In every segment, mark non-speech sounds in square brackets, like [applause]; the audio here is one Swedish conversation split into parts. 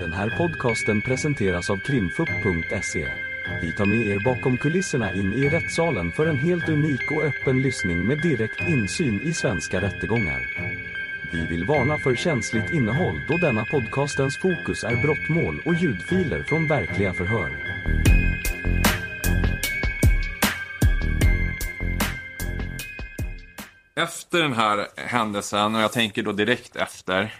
Den här podcasten presenteras av krimfupp.se. Vi tar med er bakom kulisserna in i rättssalen för en helt unik och öppen lyssning med direkt insyn i svenska rättegångar. Vi vill varna för känsligt innehåll då denna podcastens fokus är brottmål och ljudfiler från verkliga förhör. Efter den här händelsen, och jag tänker då direkt efter,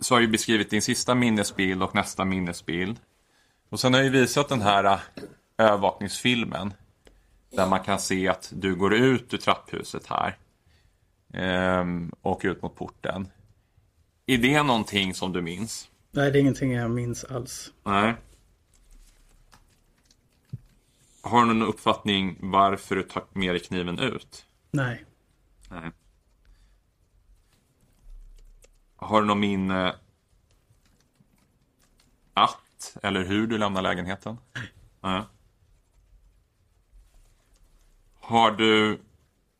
så har jag beskrivit din sista minnesbild och nästa minnesbild. Och sen har jag visat den här eh, övervakningsfilmen. Där man kan se att du går ut ur trapphuset här. Ehm, och ut mot porten. Är det någonting som du minns? Nej, det är ingenting jag minns alls. Nej. Har du någon uppfattning varför du tar med dig kniven ut? Nej. Nej. Har du någon minne att eller hur du lämnar lägenheten? Nej. Har du,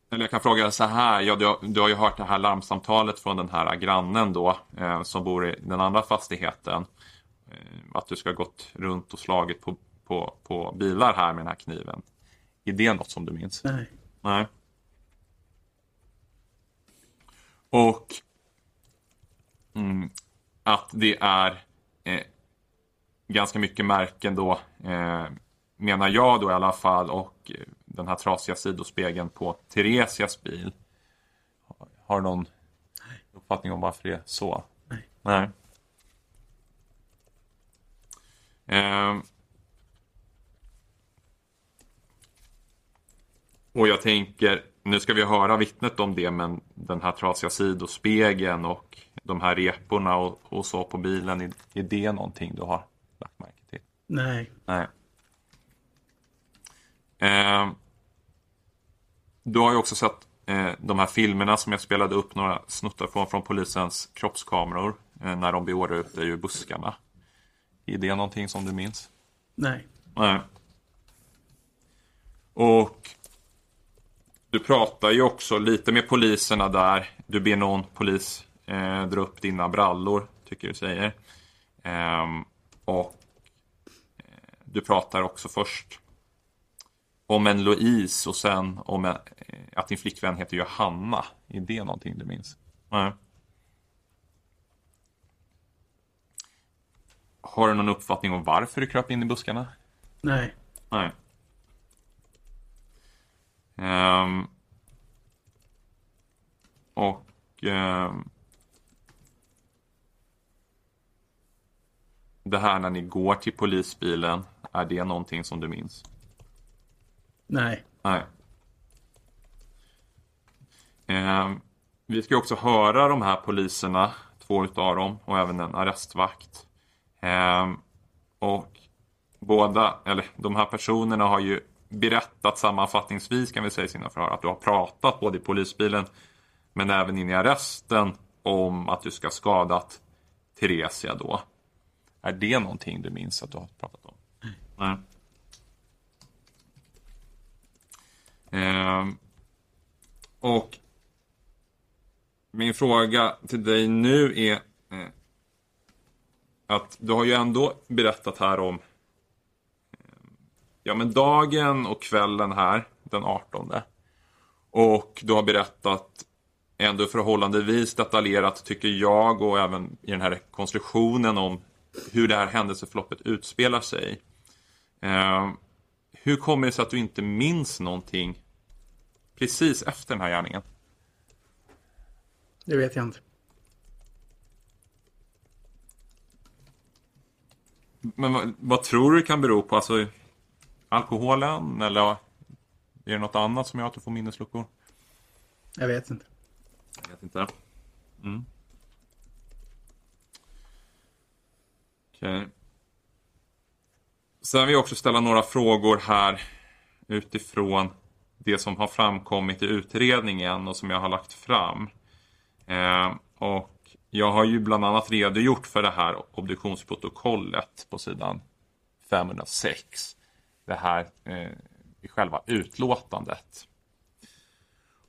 eller jag kan fråga så här, ja, du, har, du har ju hört det här larmsamtalet från den här grannen då, eh, som bor i den andra fastigheten. Eh, att du ska ha gått runt och slagit på, på, på bilar här med den här kniven. Är det något som du minns? Nej. Nej. Och mm, att det är eh, ganska mycket märken då, eh, menar jag då i alla fall, och eh, den här trasiga sidospegeln på Theresias bil. Har du någon uppfattning om varför det är så? Nej. Nej. Eh, och jag tänker, nu ska vi höra vittnet om det, men den här trasiga sidospegeln och de här reporna och, och så på bilen, är, är det någonting du har lagt märke till? Nej. Nej. Eh, du har ju också sett eh, de här filmerna som jag spelade upp några snuttar från, från polisens kroppskameror eh, när de beordrar ut dig ur buskarna. Är det någonting som du minns? Nej. Nej. Och du pratar ju också lite med poliserna där. Du ber någon polis eh, dra upp dina brallor, tycker du säger. Ehm, och eh, du pratar också först om en Louise och sen om en, eh, att din flickvän heter Johanna. Är det någonting du minns? Nej. Har du någon uppfattning om varför du kröp in i buskarna? Nej. Nej. Ehm. och ehm. det här när ni går till polisbilen, är det någonting som du minns? Nej. Nej. Ehm, vi ska också höra de här poliserna, två utav dem och även en arrestvakt. Och båda, eller de här personerna har ju berättat sammanfattningsvis kan vi säga i sina förhör att du har pratat både i polisbilen men även in i arresten om att du ska ha skadat Theresia då. Är det någonting du minns att du har pratat om? Nej. Ehm, och min fråga till dig nu är eh, att du har ju ändå berättat här om eh, ja, men dagen och kvällen här den 18. Och du har berättat ändå förhållandevis detaljerat tycker jag och även i den här konstruktionen om hur det här händelseförloppet utspelar sig. Eh, hur kommer det sig att du inte minns någonting precis efter den här gärningen? Det vet jag inte. Men vad, vad tror du det kan bero på? Alltså alkoholen eller är det något annat som gör att du får minnesluckor? Jag vet inte. Jag vet inte. Mm. Okej. Sen vill jag också ställa några frågor här utifrån det som har framkommit i utredningen och som jag har lagt fram. Eh, och jag har ju bland annat redogjort för det här obduktionsprotokollet på sidan 506. Det här eh, i själva utlåtandet.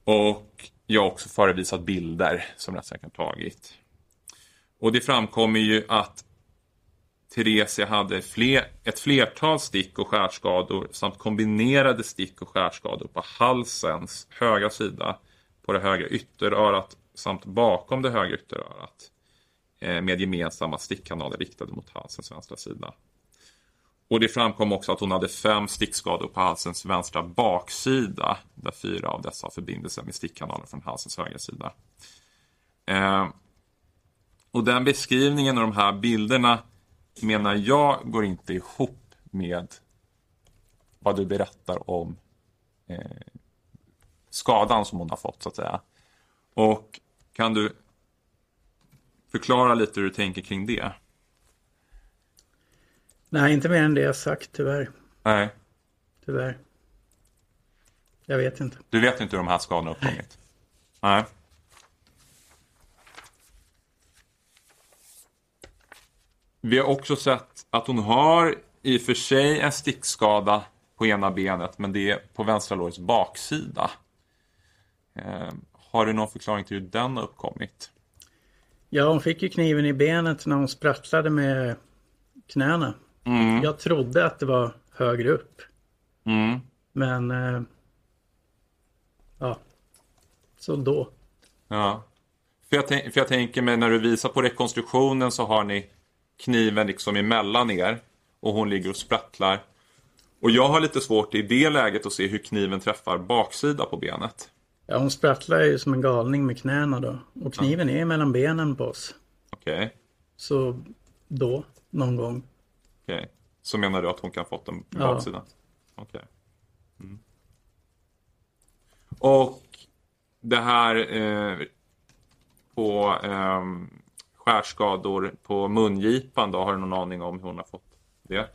Och jag har också förevisat bilder som rättsläkaren tagit. Och det framkommer ju att Theresia hade fler, ett flertal stick och skärskador samt kombinerade stick och skärskador på halsens högra sida, på det högra ytterörat samt bakom det högra ytterörat eh, med gemensamma stickkanaler riktade mot halsens vänstra sida. Och det framkom också att hon hade fem stickskador på halsens vänstra baksida där fyra av dessa har förbindelse med stickkanalen från halsens högra sida. Eh, och den beskrivningen och de här bilderna menar jag går inte ihop med vad du berättar om eh, skadan som hon har fått så att säga. Och kan du förklara lite hur du tänker kring det? Nej, inte mer än det jag sagt tyvärr. Nej, Tyvärr. Jag vet inte. du vet inte hur de här skadorna uppkommit? Nej. Vi har också sett att hon har i och för sig en stickskada på ena benet, men det är på vänstra lårets baksida. Eh, har du någon förklaring till hur den har uppkommit? Ja, hon fick ju kniven i benet när hon sprattlade med knäna. Mm. Jag trodde att det var högre upp. Mm. Men... Eh, ja. Så då. Ja. För jag, för jag tänker mig när du visar på rekonstruktionen så har ni kniven liksom emellan er och hon ligger och sprattlar. Och jag har lite svårt i det läget att se hur kniven träffar baksida på benet. Ja, hon sprattlar ju som en galning med knäna då. Och kniven är mellan benen på oss. Okej, Så då, någon gång. Okej. Så menar du att hon kan fått den på Ja. baksidan? Okej. Mm. Och det här eh, på eh, skärskador på mungipan då, har du någon aning om hur hon har fått det?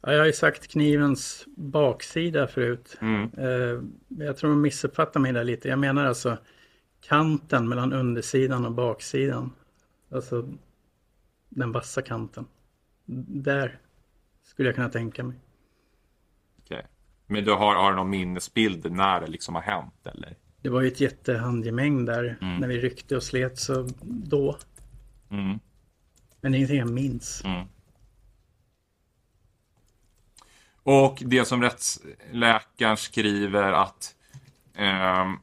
Ja, jag har ju sagt knivens baksida förut. Mm. Eh, jag tror de missuppfattar mig där lite. Jag menar alltså kanten mellan undersidan och baksidan. Alltså den vassa kanten. Där skulle jag kunna tänka mig. Okej. Men du har, har du någon minnesbild när det liksom har hänt eller? Det var ju ett jättehandgemäng där Mm. när vi ryckte och slet så då. Mm. Men det är ingenting jag minns. Mm. Och det som rättsläkaren skriver att ehm,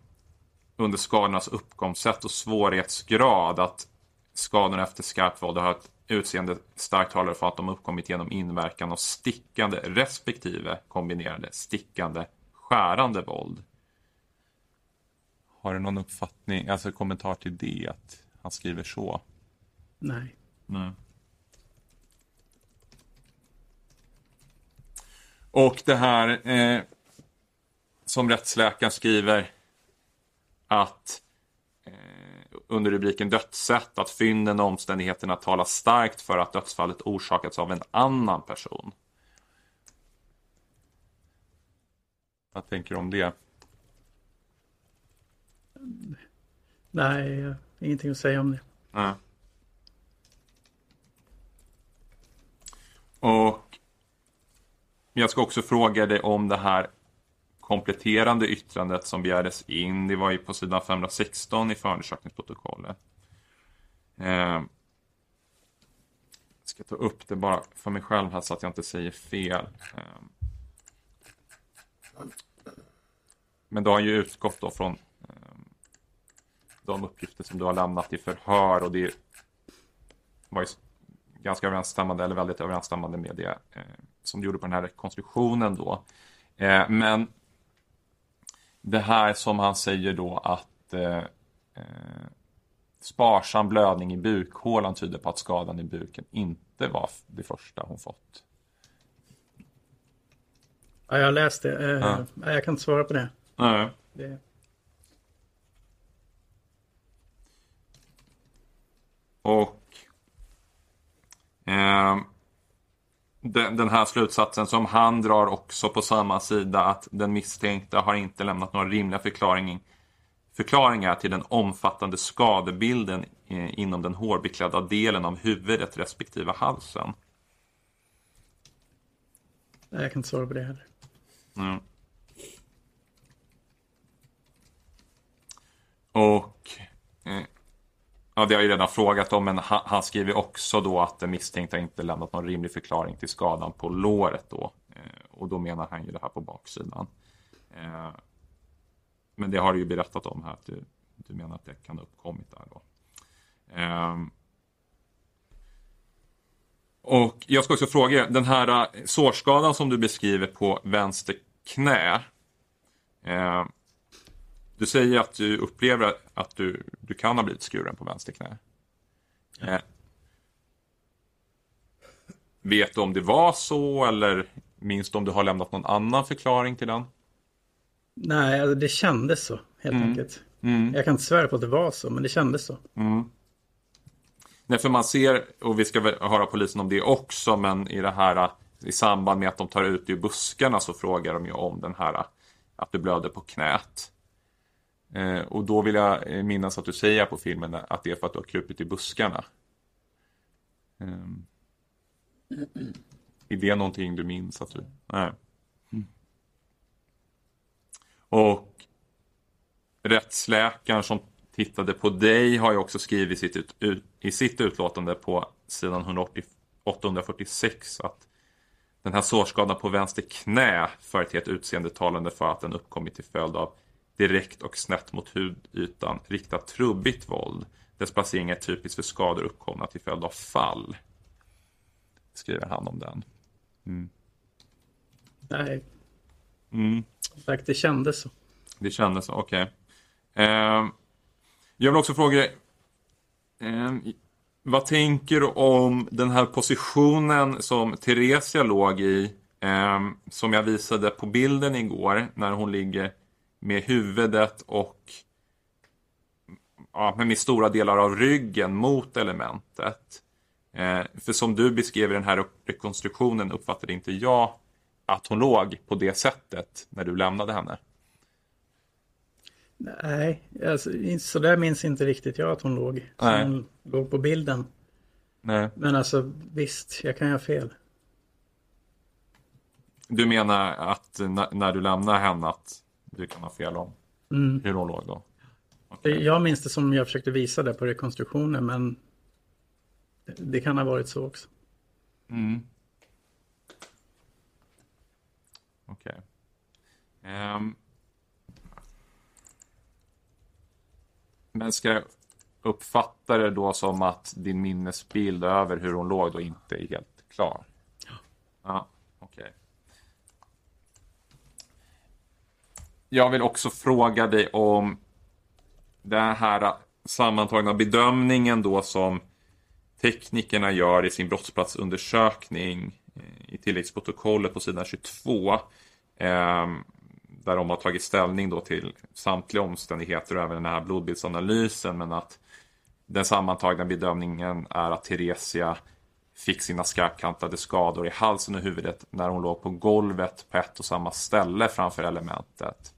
under skadornas uppkomstsätt och svårighetsgrad att skadorna efter skarpt våld har ett utseende starkt talar för att de uppkommit genom inverkan av stickande respektive kombinerade stickande skärande våld. Har du någon uppfattning, alltså kommentar till det, att han skriver så? Nej. Nej. Och det här eh, som rättsläkaren skriver att under rubriken dödssätt att fynden och omständigheterna talar starkt för att dödsfallet orsakats av en annan person. Vad tänker du om det? Nej, ingenting att säga om det. Nej. Och jag ska också fråga dig om det här kompletterande yttrandet som begärdes in. Det var ju på sidan 516 i förundersökningsprotokollet. Eh, jag ska ta upp det bara för mig själv här så att jag inte säger fel. Eh, men du har ju utgått då från eh, de uppgifter som du har lämnat i förhör och det var ju ganska överensstämmande eller väldigt överensstämmande med det eh, som du gjorde på den här rekonstruktionen då. Eh, men det här som han säger då att eh, eh, sparsam blödning i bukhålan tyder på att skadan i buken inte var det första hon fått. Ja, jag har läst det. Eh, Ja. Jag kan inte svara på det. Nej. det. Och ehm, den, den här slutsatsen som han drar också på samma sida att den misstänkta har inte lämnat några rimliga förklaring, förklaringar till den omfattande skadebilden eh, inom den hårbeklädda delen av huvudet respektive halsen. Nej, jag kan inte svara på det heller. Mm. Och Ja, det har jag ju redan frågat om, men han, han skriver också då att den misstänkta inte lämnat någon rimlig förklaring till skadan på låret då. Eh, och då menar han ju det här på baksidan. Eh, men det har du ju berättat om här, att du, du menar att det kan ha uppkommit där då. Eh, och jag ska också fråga, den här eh, sårskadan som du beskriver på vänster knä. Eh, du säger att du upplever att du, du kan ha blivit skuren på vänster knä. Eh, vet du om det var så eller minns du om du har lämnat någon annan förklaring till den? Nej, alltså det kändes så helt Mm. enkelt. Jag kan inte svära på att det var så, men det kändes så. Nej, för man ser, och vi ska väl höra polisen om det också, men i det här i samband med att de tar ut ur buskarna så frågar de ju om den här att du blöder på knät. Eh, och då vill jag eh, minnas att du säger på filmen att det är för att du har krupit i buskarna. Ehm. Är det någonting du minns att du... Nej. Och rättsläkaren som tittade på dig har ju också skrivit sitt ut, ut, i sitt utlåtande på sidan 180, 846 att den här sårskadan på vänster knä för ett utseende talande för att den uppkommit till följd av direkt och snett mot hudytan riktat trubbigt våld. Dess placering är typisk för skador uppkomna till följd av fall. Skriver han om den. Nej, Mm. som sagt, det kändes så. Det kändes så, okej. Ehm, jag vill också fråga ehm, vad tänker du om den här positionen som Theresia låg i? ehm, som jag visade på bilden igår. När hon ligger med huvudet och ja, med stora delar av ryggen mot elementet. Eh, för som du beskrev i den här rekonstruktionen uppfattade inte jag att hon låg på det sättet när du lämnade henne. Nej, alltså, så där minns inte riktigt jag att hon låg. Nej. Hon låg på bilden. Nej. Men alltså visst, jag kan ha fel. Du menar att när, när du lämnar henne att du kan ha fel om Mm. hur hon låg då? Okej. Jag minns det som jag försökte visa där på rekonstruktionen, men det, det kan ha varit så också. Mm. Okej. Ehm. Men ska jag uppfatta det då som att din minnesbild över hur hon låg då inte är helt klar? Ja, okej. Jag vill också fråga dig om den här sammantagna bedömningen då som teknikerna gör i sin brottsplatsundersökning eh, i tilläggsprotokollet på sidan 22. Ehm, där de har tagit ställning då till samtliga omständigheter och även den här blodbildsanalysen. Men att den sammantagna bedömningen är att Theresia fick sina skarpkantade skador i halsen och huvudet när hon låg på golvet på ett och samma ställe framför elementet.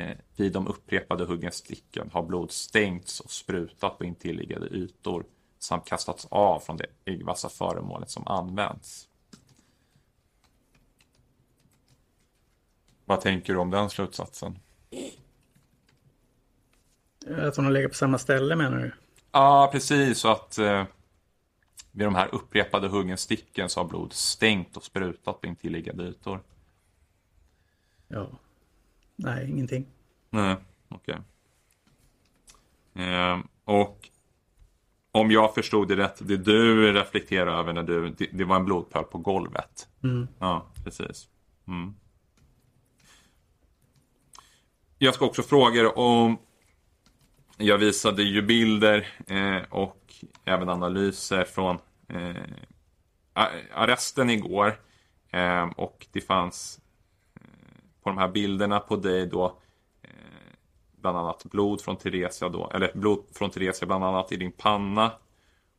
Eh, vid de upprepade huggen sticken har blod stängts och sprutat på intilliggande ytor samt kastats av från det äggvassa föremålet som används. Vad tänker du om den slutsatsen? Att hon har legat på samma ställe menar du? Ja, precis. Så att eh, vid de här upprepade huggen sticken så har blod stängt och sprutat på intilliggande ytor. Ja. Nej, ingenting. Nej, okej. Ehm, och om jag förstod det rätt, det du reflekterar över när du, det, det var en blodpöl på golvet. Mm. Ja, precis. Mm. Jag ska också fråga dig om, jag visade ju bilder eh, och även analyser från eh, arresten igår. Eh, och det fanns eh, på de här bilderna på dig då eh, bland annat blod från Theresia då, eller blod från Theresia bland annat i din panna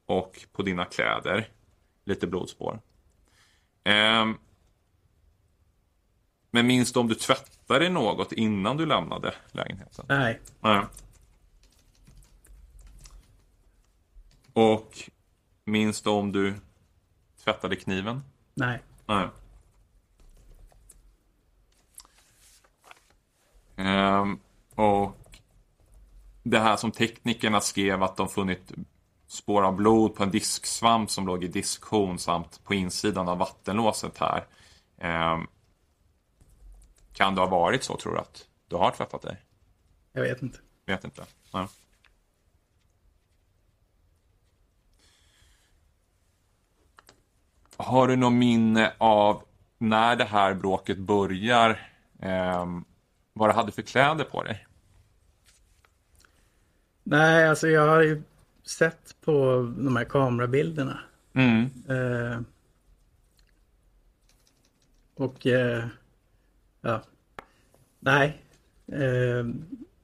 och på dina kläder. Lite blodspår. Ehm, men minns du om du tvättade något innan du lämnade lägenheten? Nej, Nej. Och minns du om du tvättade kniven? nej. Nej. Och det här som teknikerna skrev att de funnit spår av blod på en disksvamp som låg i diskhon samt på insidan av vattenlåset här. Eh, kan det ha varit så tror du att du har tvättat dig? Jag vet inte. Vet inte. Ja. Har du något minne av när det här bråket börjar? Eh, vad du hade för kläder på dig? Nej, alltså jag har ju sett på de här kamerabilderna. Mm. Eh, och eh, ja, nej. Eh,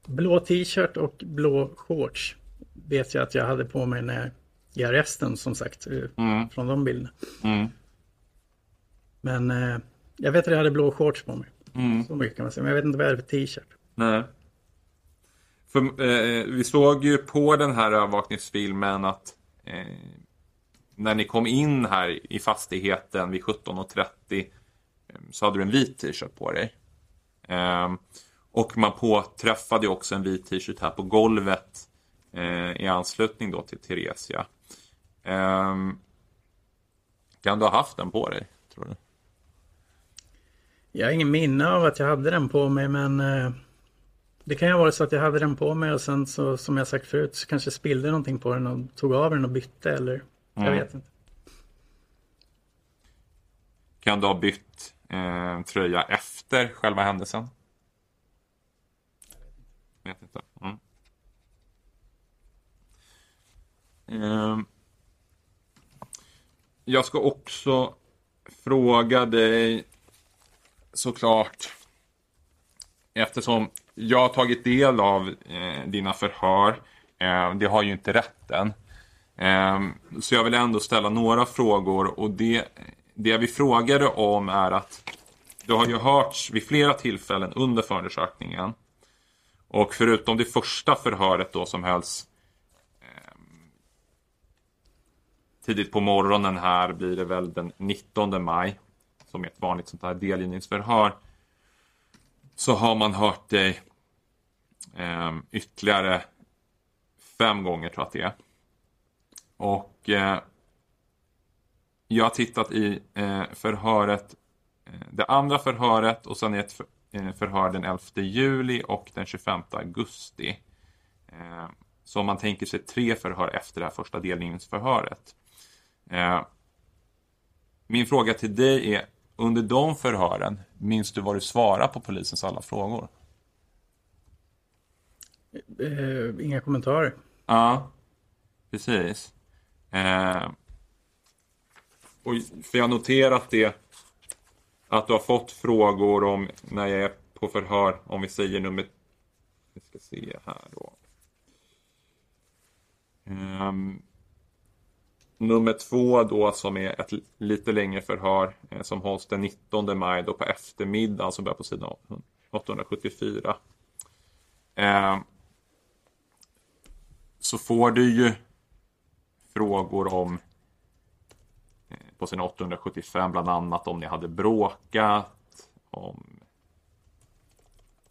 blå t-shirt och blå shorts vet jag att jag hade på mig när i arresten som sagt. eh, Mm. Från de bilderna. Mm. Men eh, jag vet att jag hade blå shorts på mig. Mm. Så mycket kan man säga. Men jag vet inte vad jag hade för t-shirt. Nej. För, eh, vi såg ju på den här övervakningsfilmen att eh, när ni kom in här i fastigheten vid 17.30 eh, så hade du en vit t-shirt på dig. Eh, och man påträffade också en vit t-shirt här på golvet eh, i anslutning då till Theresia. Eh, kan du ha haft den på dig, tror du? Jag har ingen minne av att jag hade den på mig men eh, det kan ju ha varit så att jag hade den på mig och sen så som jag sagt förut så kanske jag spillde någonting på den och tog av den och bytte eller jag Mm. vet inte. Kan du ha bytt eh, tröja efter själva händelsen? Vet inte. Mm. Ehm. jag ska också fråga dig såklart eftersom jag har tagit del av eh, dina förhör. Eh, det har ju inte rätten. Eh, Så jag vill ändå ställa några frågor och det, det vi frågade om är att du har ju hörts vid flera tillfällen under förundersökningen. Och förutom det första förhöret då som hölls ehm, tidigt på morgonen här blir det väl den 19 maj som är ett vanligt sånt här delgivningsförhör så har man hört dig eh, ytterligare fem gånger tror jag att det är. Och eh, jag har tittat i eh, förhöret, eh, det andra förhöret och sen i ett för, eh, förhör den 11 juli och den 25 augusti. Eh, så om man tänker sig tre förhör efter det här första delgivningsförhöret. Eh, min fråga till dig är, under de förhören, minns du vad du svarar på polisens alla frågor? Eh, inga kommentarer. Ja, precis. Eh, och för jag har noterat det att du har fått frågor om när jag är på förhör, om vi säger nummer... Vi ska se här då. Ehm, nummer två då som är ett lite längre förhör eh, som hålls den 19 maj då på eftermiddagen som börjar på sidan 874. Eh, så får du ju frågor om eh, på sidan 875 bland annat om ni hade bråkat, om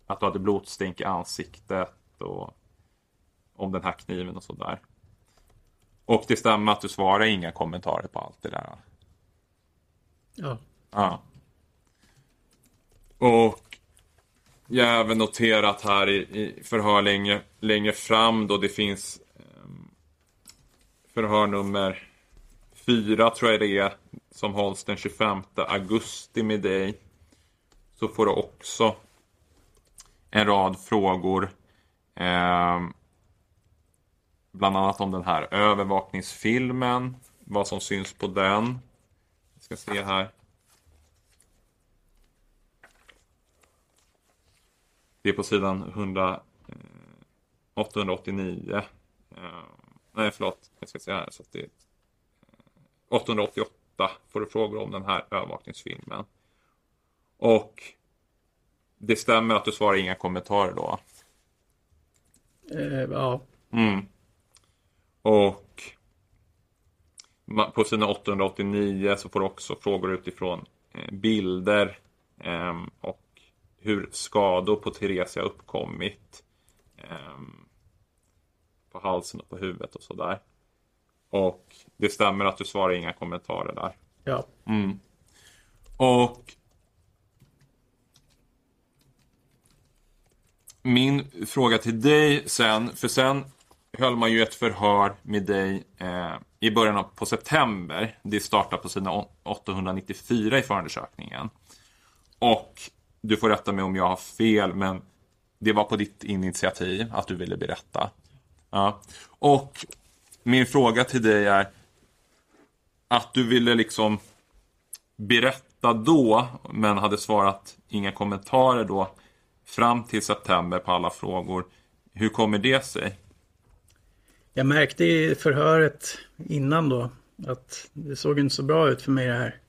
att du hade blodstänk i ansiktet och om den här kniven och sådär. Och det stämmer att du svarar inga kommentarer på allt det där. Ja. Ja. Och jag har även noterat här i, i förhör längre, längre fram då det finns ehm, förhör nummer fyra tror jag det är som hålls den 25 augusti med dig. Så får du också en rad frågor. ehm, bland annat om den här övervakningsfilmen. Vad som syns på den. Vi ska se här. Det är på sidan 100, eh, 889. Eh, nej, förlåt. Jag ska se här. Så det är, eh, 888 får du frågor om den här övervakningsfilmen. Och det stämmer att du svarar inga kommentarer då. Eh, ja. Mm. Och på sidan 889 så får du också frågor utifrån eh, bilder ehm, och hur skador på Theresia uppkommit. Ehm, på halsen och på huvudet och sådär. Och det stämmer att du svarar inga kommentarer där. Ja. Mm. Och min fråga till dig sen, för sen höll man ju ett förhör med dig eh, i början av på september. Det startar på sidan 894 i förundersökningen. Och du får rätta mig om jag har fel, men det var på ditt initiativ att du ville berätta. Ja. Och min fråga till dig är att du ville liksom berätta då, men hade svarat inga kommentarer då fram till september på alla frågor. Hur kommer det sig? Jag märkte i förhöret innan då att det såg inte så bra ut för mig det här.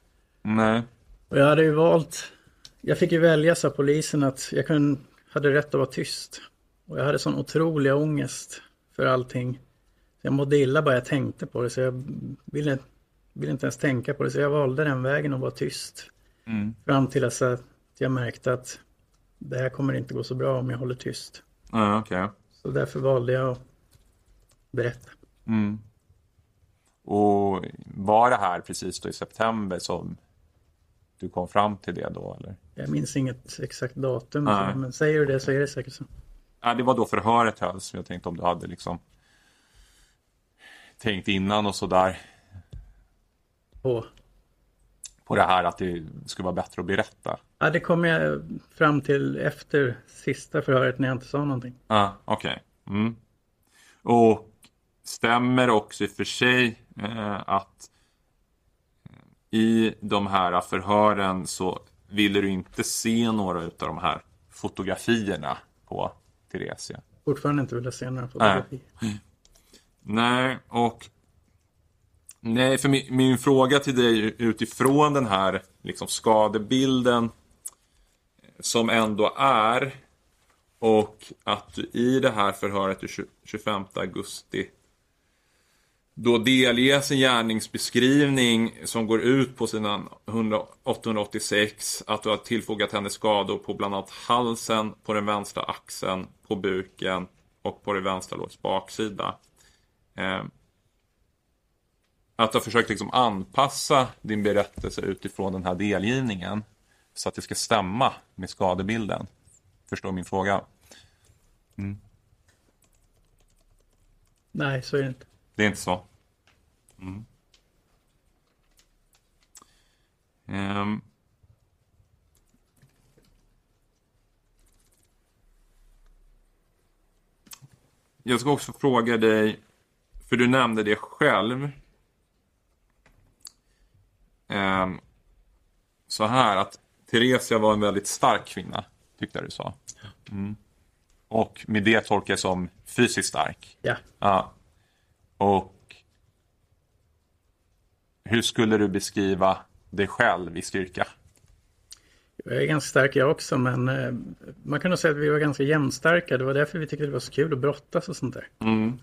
Nej. Och jag hade ju valt, jag fick ju välja sa polisen att jag kunde, hade rätt att vara tyst. Och jag hade sån otrolig ångest för allting. Jag mådde illa bara jag tänkte på det så jag ville, ville inte ens tänka på det. Så jag valde den vägen att vara tyst. Mm. Fram till dess att jag märkte att det här kommer inte gå så bra om jag håller tyst. Ja, okej. Så därför valde jag att berätta. Mm. Och var det här precis då i september som du kom fram till det då eller? Jag minns inget exakt datum. Nej. Men säger du det så är det säkert så. Ja, det var då förhöret hölls. Jag tänkte om du hade liksom tänkt innan och sådär På. på det här att det skulle vara bättre att berätta. Ja, det kom jag fram till efter sista förhöret när jag inte sa någonting. Ja, okej. Mm. Och stämmer också i och för sig eh, att i de här förhören så ville du inte se några av de här fotografierna på Theresia. Fortfarande inte vilja se några fotografier. Nej, och Nej, för min, min fråga till dig utifrån den här liksom, skadebilden som ändå är och att du i det här förhöret den 20 25 augusti då delges en gärningsbeskrivning som går ut på sidan 886 att du har tillfogat henne skador på bland annat halsen, på den vänstra axeln, på buken och på det vänstra lårets baksida. Eh, att du har försökt liksom anpassa din berättelse utifrån den här delgivningen så att det ska stämma med skadebilden. Förstår min fråga? Mm. Nej, så är det inte. Det är inte så? Mm. Ehm. Jag ska också fråga dig, för du nämnde det själv. Ehm, så här att Theresia var en väldigt stark kvinna, tyckte du sa. Mm. Och med det tolkar jag som fysiskt stark. Ja. Ja. Och hur skulle du beskriva dig själv i styrka? Jag är ganska stark jag också, men eh, man kan nog säga att vi var ganska jämnstarka. Det var därför vi tyckte det var så kul att brottas och sånt där. Mm.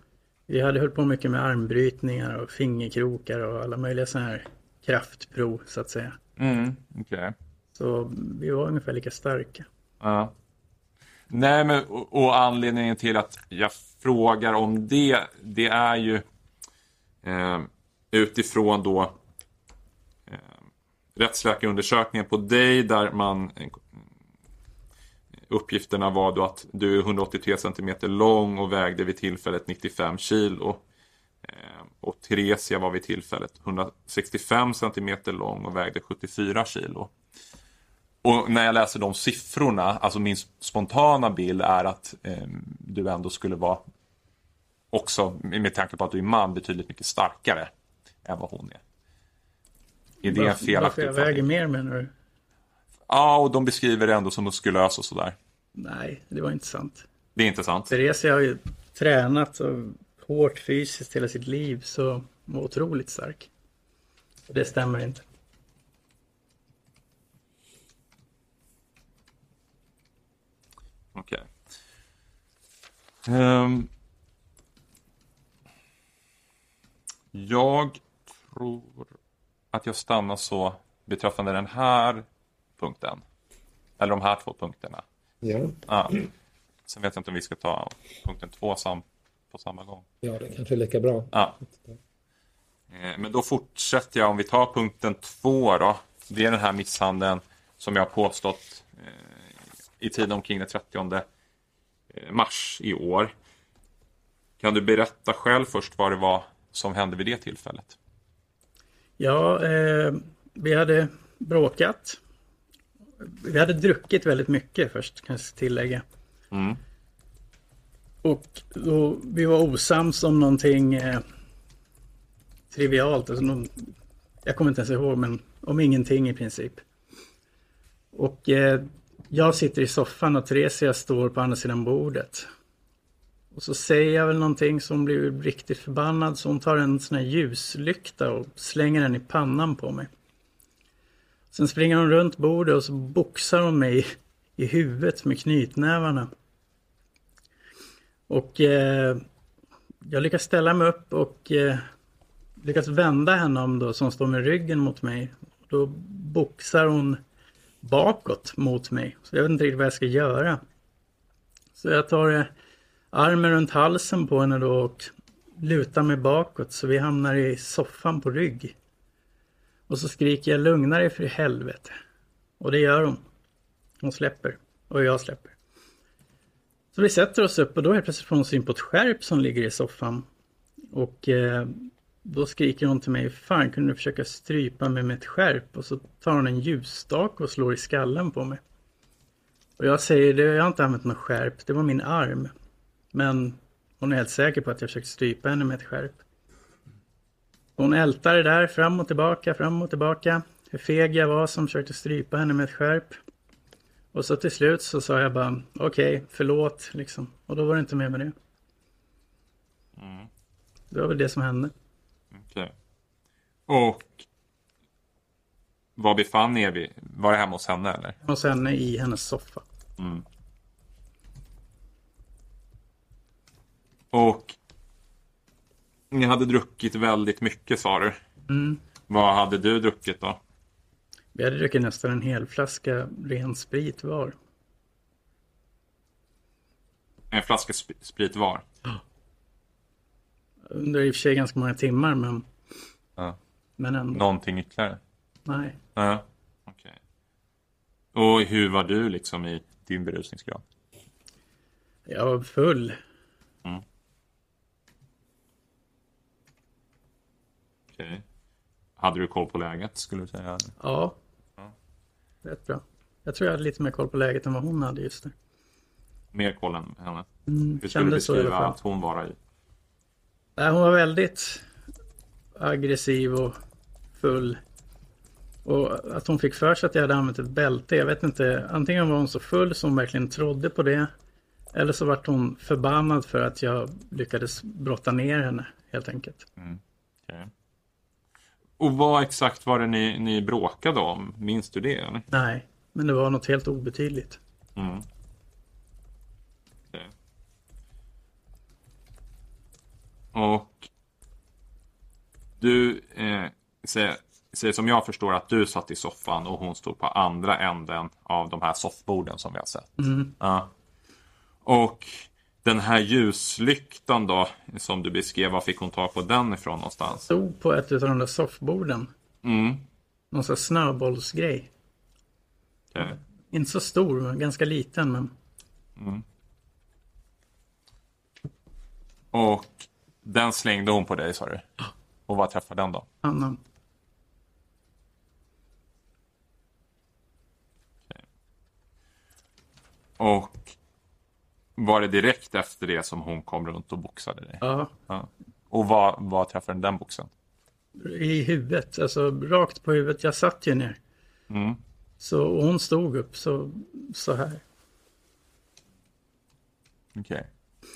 Vi hade hållit på mycket med armbrytningar och fingerkrokar och alla möjliga sådana här kraftprov så att säga. Mm. Okej. Så vi var ungefär lika starka. Ja. Nej, men och, och anledningen till att jag frågar om det, det är ju eh, utifrån då eh, rättsläkarundersökningen på dig där man eh, uppgifterna var då att du är 183 cm lång och vägde vid tillfället 95 kilo. Eh, och Theresia var vid tillfället 165 cm lång och vägde 74 kilo. Och när jag läser de siffrorna, alltså min spontana bild är att eh, du ändå skulle vara också, med tanke på att du är man, betydligt mycket starkare än vad hon är. Är det en Varför felaktig jag väger mer menar du? Ja, och de beskriver det ändå som muskulös och sådär. Nej, det var inte sant. Det är inte sant. Theresia har ju tränat och hårt fysiskt hela sitt liv så var otroligt stark. Det stämmer inte. Okej. Ehm. Jag tror att jag stannar så beträffande den här punkten. Eller de här två punkterna. Ja. Ja. Sen vet jag inte om vi ska ta punkten två samtidigt på samma gång. Ja, det kanske är lika bra. Ja. Eh, Men då fortsätter jag, om vi tar punkten två då. Det är den här misshandeln som jag har påstått eh, i tiden omkring den 30 eh, mars i år. Kan du berätta själv först vad det var som hände vid det tillfället? Ja, eh, vi hade bråkat. Vi hade druckit väldigt mycket först, kanske jag tillägga. Mm. Och då, vi var osams om någonting eh, trivialt. Alltså någon, jag kommer inte ens ihåg, men om ingenting i princip. Och eh, jag sitter i soffan och Theresia står på andra sidan bordet. Och så säger jag väl någonting som blir riktigt förbannad så hon tar en sån här ljuslykta och slänger den i pannan på mig. Sen springer hon runt bordet och så boxar hon mig i huvudet med knytnävarna. Och eh, jag lyckas ställa mig upp och eh, lyckas vända henne om då som står med ryggen mot mig. Då boxar hon bakåt mot mig. Så jag vet inte riktigt vad jag ska göra. Så jag tar eh, armen runt halsen på henne då och lutar mig bakåt så vi hamnar i soffan på rygg. Och så skriker jag lugna dig för i helvete. Och det gör hon. Hon släpper. Och jag släpper. Så vi sätter oss upp och då helt plötsligt får hon syn på ett skärp som ligger i soffan. Och eh, då skriker hon till mig, fan kunde du försöka strypa mig med ett skärp? Och så tar hon en ljusstake och slår i skallen på mig. Och jag säger, jag har inte använt något skärp, det var min arm. Men hon är helt säker på att jag försökte strypa henne med ett skärp. Hon ältade där fram och tillbaka, fram och tillbaka. Hur feg jag var som försökte strypa henne med ett skärp. Och så till slut så sa jag bara okej, okay, förlåt liksom. Och då var det inte mer med det. Mm. Det var väl det som hände. Okej. Och var befann er vi? Var det hemma hos henne eller? Hos henne i hennes soffa. Mm. Och ni hade druckit väldigt mycket sa du. Mm. Vad hade du druckit då? Vi hade druckit nästan en hel flaska ren sprit var. En flaska sp sprit var? Under i och för sig ganska många timmar men... Ja. Men ändå. Någonting ytterligare? Nej. Ja, okej. Okay. Och hur var du liksom i din berusningsgrad? Jag var full. Mm. Okej. Okay. Hade du koll på läget skulle du säga? Ja. ja. Rätt bra. Jag tror jag hade lite mer koll på läget än vad hon hade just det. Mer koll än henne? Mm, Hur skulle du beskriva att hon var i? Nej, hon var väldigt aggressiv och full. Och att hon fick för sig att jag hade använt ett bälte. Jag vet inte. Antingen var hon så full som hon verkligen trodde på det. Eller så vart hon förbannad för att jag lyckades brotta ner henne helt enkelt. Mm. Okay. Och vad exakt var det ni, ni bråkade om? Minns du det? Eller? Nej, men det var något helt obetydligt. Mm. Okay. Och du eh, säger, säger som jag förstår att du satt i soffan och hon stod på andra änden av de här soffborden som vi har sett. Mm. Ja. Och den här ljuslyktan då, som du beskrev, var fick hon ta på den ifrån någonstans? Stod på ett av de där soffborden. Mm. Någon sån snöbollsgrej. Okay. Inte så stor, men ganska liten. Men... Mm. Och den slängde hon på dig sa du? Och vad träffade den då? Annan. Okay. Och var det direkt efter det som hon kom runt och boxade dig? Ja. ja. Och vad, vad träffade den boxen? I huvudet, alltså rakt på huvudet. Jag satt ju ner. Mm. Så hon stod upp så, så här. Okej. Okay.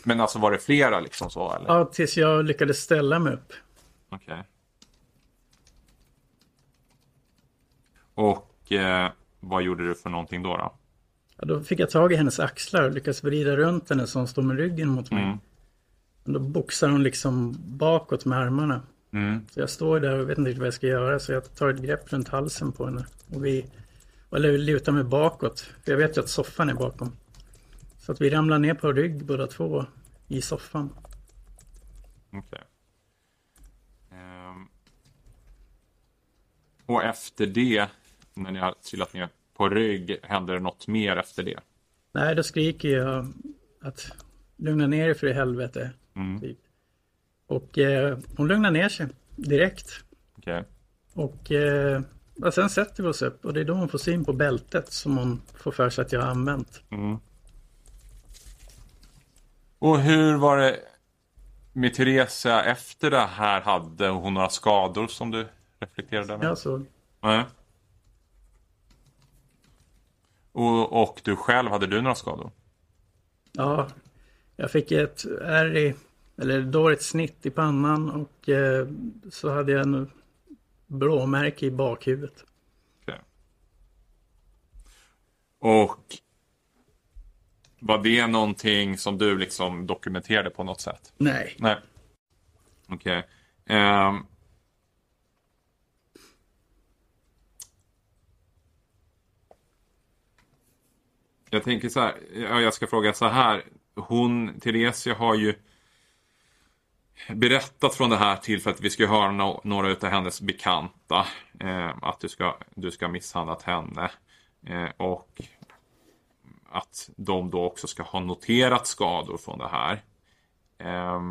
Men alltså var det flera liksom så eller? Ja, tills jag lyckades ställa mig upp. Okej. Okay. Och eh, vad gjorde du för någonting då? Då, ja, då fick jag tag i hennes axlar och lyckades vrida runt henne så hon stod med ryggen mot mig. Mm. Och då boxar hon liksom bakåt med armarna. Mm. Så jag står där och vet inte riktigt vad jag ska göra så jag tar ett grepp runt halsen på henne. Och vi, eller lutar mig bakåt. För jag vet ju att soffan är bakom. Så att vi ramlar ner på rygg båda två i soffan. Okej. Ehm. Och efter det, när ni har trillat ner på rygg, händer det något mer efter det? Nej, då skriker jag att lugna ner dig för i helvete. Mm. Typ. Och eh, hon lugnar ner sig direkt. Okej. Och, eh, och sen sätter vi oss upp och det är då hon får syn på bältet som hon får för sig att jag har använt. Mm. Och hur var det med Theresia efter det här? Hade hon några skador som du reflekterade över? Jag såg. Nej. Och, och du själv, hade du några skador? Ja, jag fick ett ärr i, eller då ett snitt i pannan och eh, så hade jag en blåmärke i bakhuvudet. Okej. Och var det någonting som du liksom dokumenterade på något sätt? Nej, Nej. Okej. Ehm. Jag tänker så här, jag ska fråga så här. Hon, Theresia har ju berättat från det här till för att vi ska höra no några av hennes bekanta. Eh, att du ska, du ska ha misshandlat henne. Eh, och att de då också ska ha noterat skador från det här. Eh,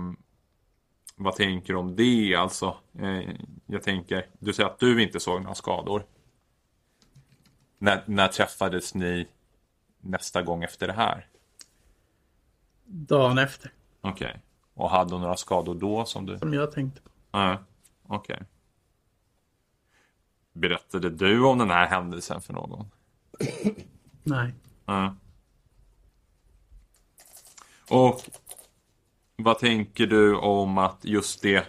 vad tänker du om det? Alltså, eh, jag tänker, du säger att du inte såg några skador. När, när träffades ni nästa gång efter det här? dagen efter. Okej. Och hade hon några skador då som du? Som jag tänkte. Nej, okej. Berättade du om den här händelsen för någon? Nej. Nej. Och vad tänker du om att just det,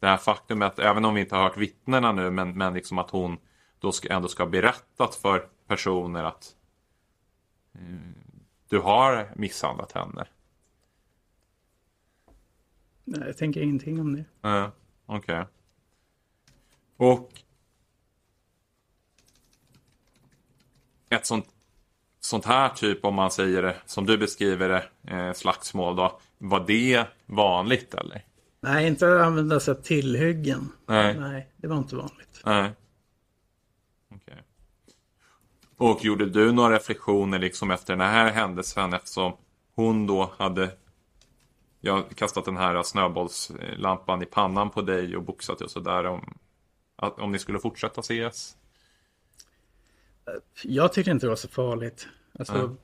det här faktumet, även om vi inte har hört vittnena nu, men, men liksom att hon då ska, ändå ska ha berättat för personer att du har misshandlat henne? Nej, jag tänker ingenting om det. Ja, okej. Och ett sånt, sånt här typ, om man säger det, som du beskriver det, eh, slagsmål då. Var det vanligt eller? Nej, inte att använda sig av tillhyggen. Nej. Nej, det var inte vanligt. Nej. Och gjorde du några reflektioner liksom efter den här händelsen eftersom hon då hade jag kastat den här snöbollslampan i pannan på dig och boxat och sådär om, att, om ni skulle fortsätta ses? Jag tyckte inte det var så farligt. Alltså, Nej.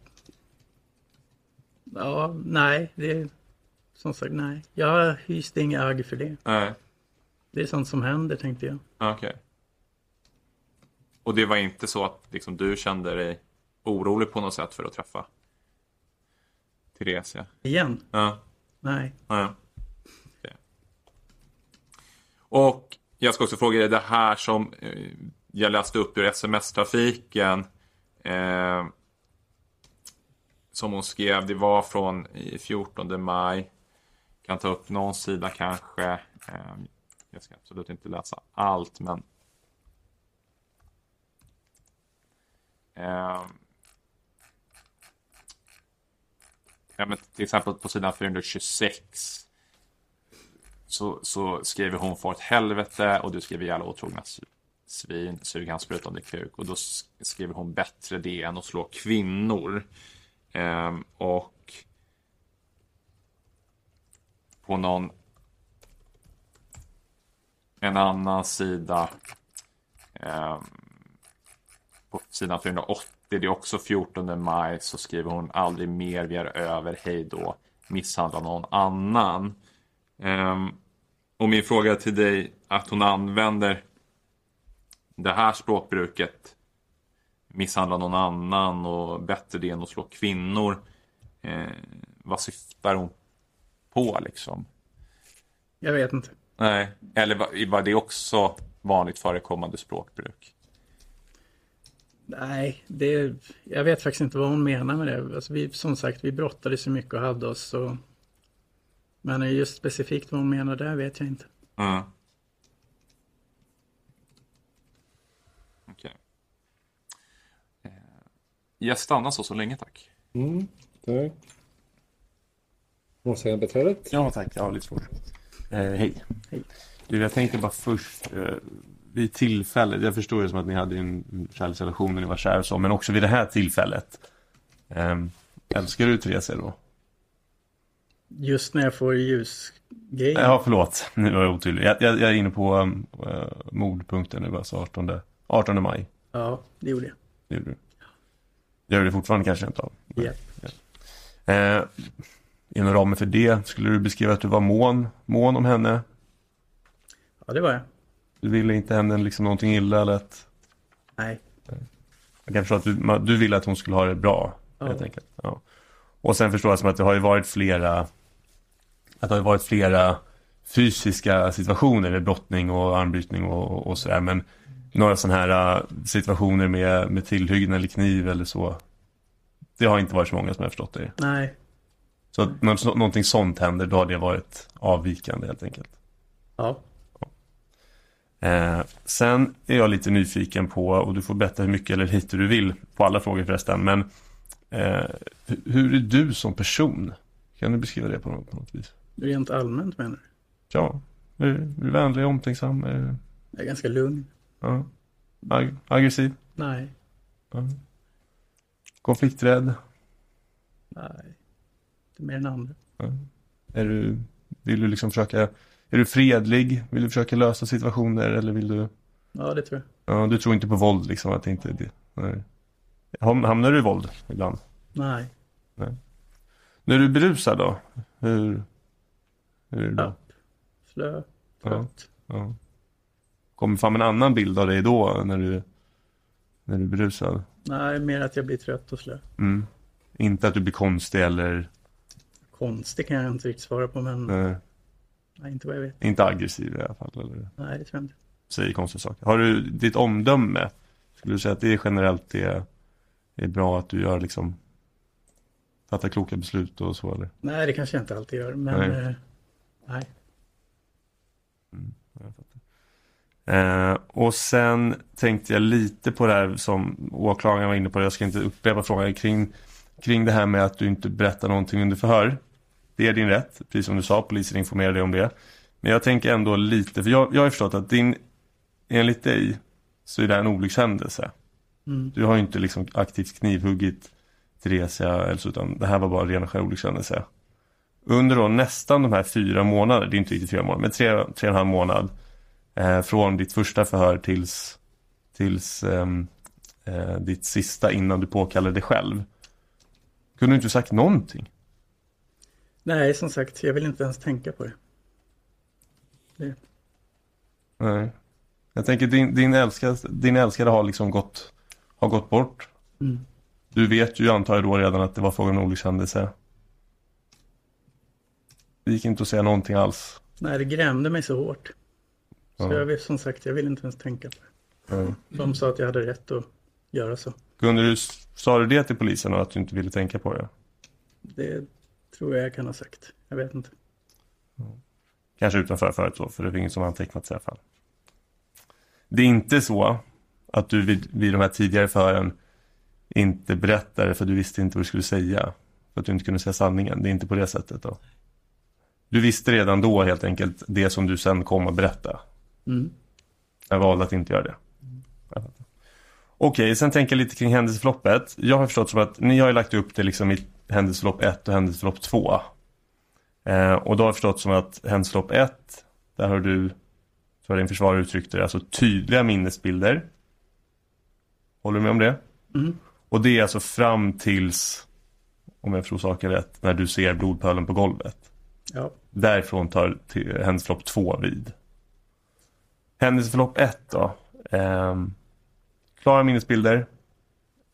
Ja, nej, det som sagt nej. Jag hyste inga agg för det. Nej, Det är sånt som händer tänkte jag. okej. Och det var inte så att liksom, du kände dig orolig på något sätt för att träffa Theresia? Igen? Ja. Nej. Ja. Och jag ska också fråga dig det här som eh, jag läste upp ur sms-trafiken. Eh, som hon skrev, det var från i 14 maj. Kan ta upp någon sida kanske. Eh, jag ska absolut inte läsa allt men. Eh, ja, men till exempel på sidan 426 så, så skriver hon för ett helvete och du skriver jävla otrogna svin, sug hans sprutande kuk. Och då skriver hon bättre det än att slå kvinnor. Eh, och på någon en annan sida eh, på sidan 480, det är också 14 maj, så skriver hon aldrig mer, vi är över, hej då, misshandla någon annan. Ehm, och min fråga till dig, att hon använder det här språkbruket, misshandla någon annan och bättre det än att slå kvinnor. Eh, vad syftar hon på liksom? Jag vet inte. Nej, eller var, var det också vanligt förekommande språkbruk? Nej, det, jag vet faktiskt inte vad hon menar med det. Alltså vi, som sagt, vi brottade så mycket och hade oss. Så... Men just specifikt vad hon menar där vet jag inte. Mm. Okej. Eh, Jag stannar så så länge tack. Mm, tack. Målsägandebiträdet? Ja tack, ja lite svårt. Eh, hej. Hej. Du, jag tänkte bara först, eh, vid tillfället, jag förstår ju som att ni hade en kärleksrelation när ni var kära och så, men också vid det här tillfället. Eh, älskar du Therese då? Just när jag får ljusgrejer. Ja, förlåt. Nu var jag otydlig. Jag, jag, jag är inne på um, uh, mordpunkten nu, alltså 18, 18 maj. Ja, det gjorde jag. Det gjorde du. Det gör du fortfarande kanske inte av. Ja. Eh, inom ramen för det, skulle du beskriva att du var mån, mån om henne? ja, det var jag. Du ville inte henne liksom någonting illa eller att... Nej. Jag kan förstå att du, man- du ville att hon skulle ha det bra, Ja. helt enkelt. Ja. Och sen förstår jag som att det har ju varit flera, att det har ju varit flera fysiska situationer med brottning och armbrytning och, och, och sådär. Men några sådana här äh, situationer med, med tillhyggen eller kniv eller så. Det har inte varit så många som har förstått det. Nej. Så att när någonting sånt händer, då har det varit avvikande helt enkelt. Ja. Eh, sen är jag lite nyfiken på, och du får berätta hur mycket eller lite du vill på alla frågor förresten, men eh, hu- hur är du som person? Kan du beskriva det på något, på något vis? Rent allmänt menar du? Ja, är, du- är du vänlig, omtänksam? Är, du- Jag är ganska lugn. ja, ag- aggressiv? Nej. Ja. Konflikträdd? Nej. Inte mer än andra. Är du, vill du liksom försöka, är du fredlig? Vill du försöka lösa situationer eller vill du? Ja, det tror jag. Ja, du tror inte på våld liksom, att inte det? Nej. Ham- Hamnar du i våld ibland? Nej. När du är berusad då? Hur, hur är det då? Ja. Slö. Ja. Trött. Ja. Kommer fram en annan bild av dig då när du, när du är berusad? Nej, mer att jag blir trött och slö. Mm. Inte att du blir konstig eller Konstigt kan jag inte riktigt svara på, men eh, nej, inte vad jag vet. inte aggressiv i alla fall. Eller Nej, det tror jag inte. säger konstiga saker. Har du ditt omdöme? Skulle du säga att det är generellt det är bra att du gör liksom fattar kloka beslut och så eller? Nej, det kanske jag inte alltid gör, men Nej. nej. nej. Eh, och sen tänkte jag lite på det här som åklagaren var inne på. Jag ska inte upprepa frågan kring, kring det här med att du inte berättar någonting under förhör. Det är din rätt, precis som du sa. Polisen informerar dig om det. Men jag tänker ändå lite, för jag, jag har förstått att din, enligt dig så är det en olyckshändelse. Mm. Du har ju inte liksom aktivt knivhuggit Theresia eller så, utan det här var bara ren och skär olyckshändelse. Under då nästan de här fyra månader, det är inte riktigt fyra månader, men tre, tre och en halv månad eh, från ditt första förhör tills, tills ehm, eh, ditt sista innan du påkallade dig själv. Kunde du inte sagt någonting? Nej, som sagt, jag vill inte ens tänka på det. Nej. Jag tänker din, din, älskade, din älskade har liksom gått, har gått bort. Mm. Du vet ju antar jag då redan att det var frågan om olyckshändelse. Det gick inte att säga någonting alls. Nej, det grämde mig så hårt. Så Ja. jag vill, som sagt, jag vill inte ens tänka på det. Mm. De sa att jag hade rätt att göra så. Kunde du, sa du det till polisen och att du inte ville tänka på det? Det tror jag jag kan ha sagt. Jag vet inte. Kanske utanför förut så, för det är inget som antecknats i alla fall. Det är inte så att du vid, vid de här tidigare förhören inte berättade för du visste inte vad du skulle säga. För att du inte kunde säga sanningen. Det är inte på det sättet då. Du visste redan då helt enkelt det som du sen kom att berätta. Mm. Jag valde att inte göra det. Fattar. Okej, sen tänker jag lite kring händelseförloppet. Jag har förstått som att ni har ju lagt upp det liksom i händelseförlopp 1 och händelseförlopp 2. Eh, och då har jag förstått som att händelseförlopp 1, där har du, så har din försvarare uttryckt det, alltså tydliga minnesbilder. Håller du med om det? Mm. Och det är alltså fram tills, om jag förstår saken rätt, när du ser blodpölen på golvet. Ja. Därifrån tar händelseförlopp 2 vid. Händelseförlopp 1 då. Ehm, klara minnesbilder.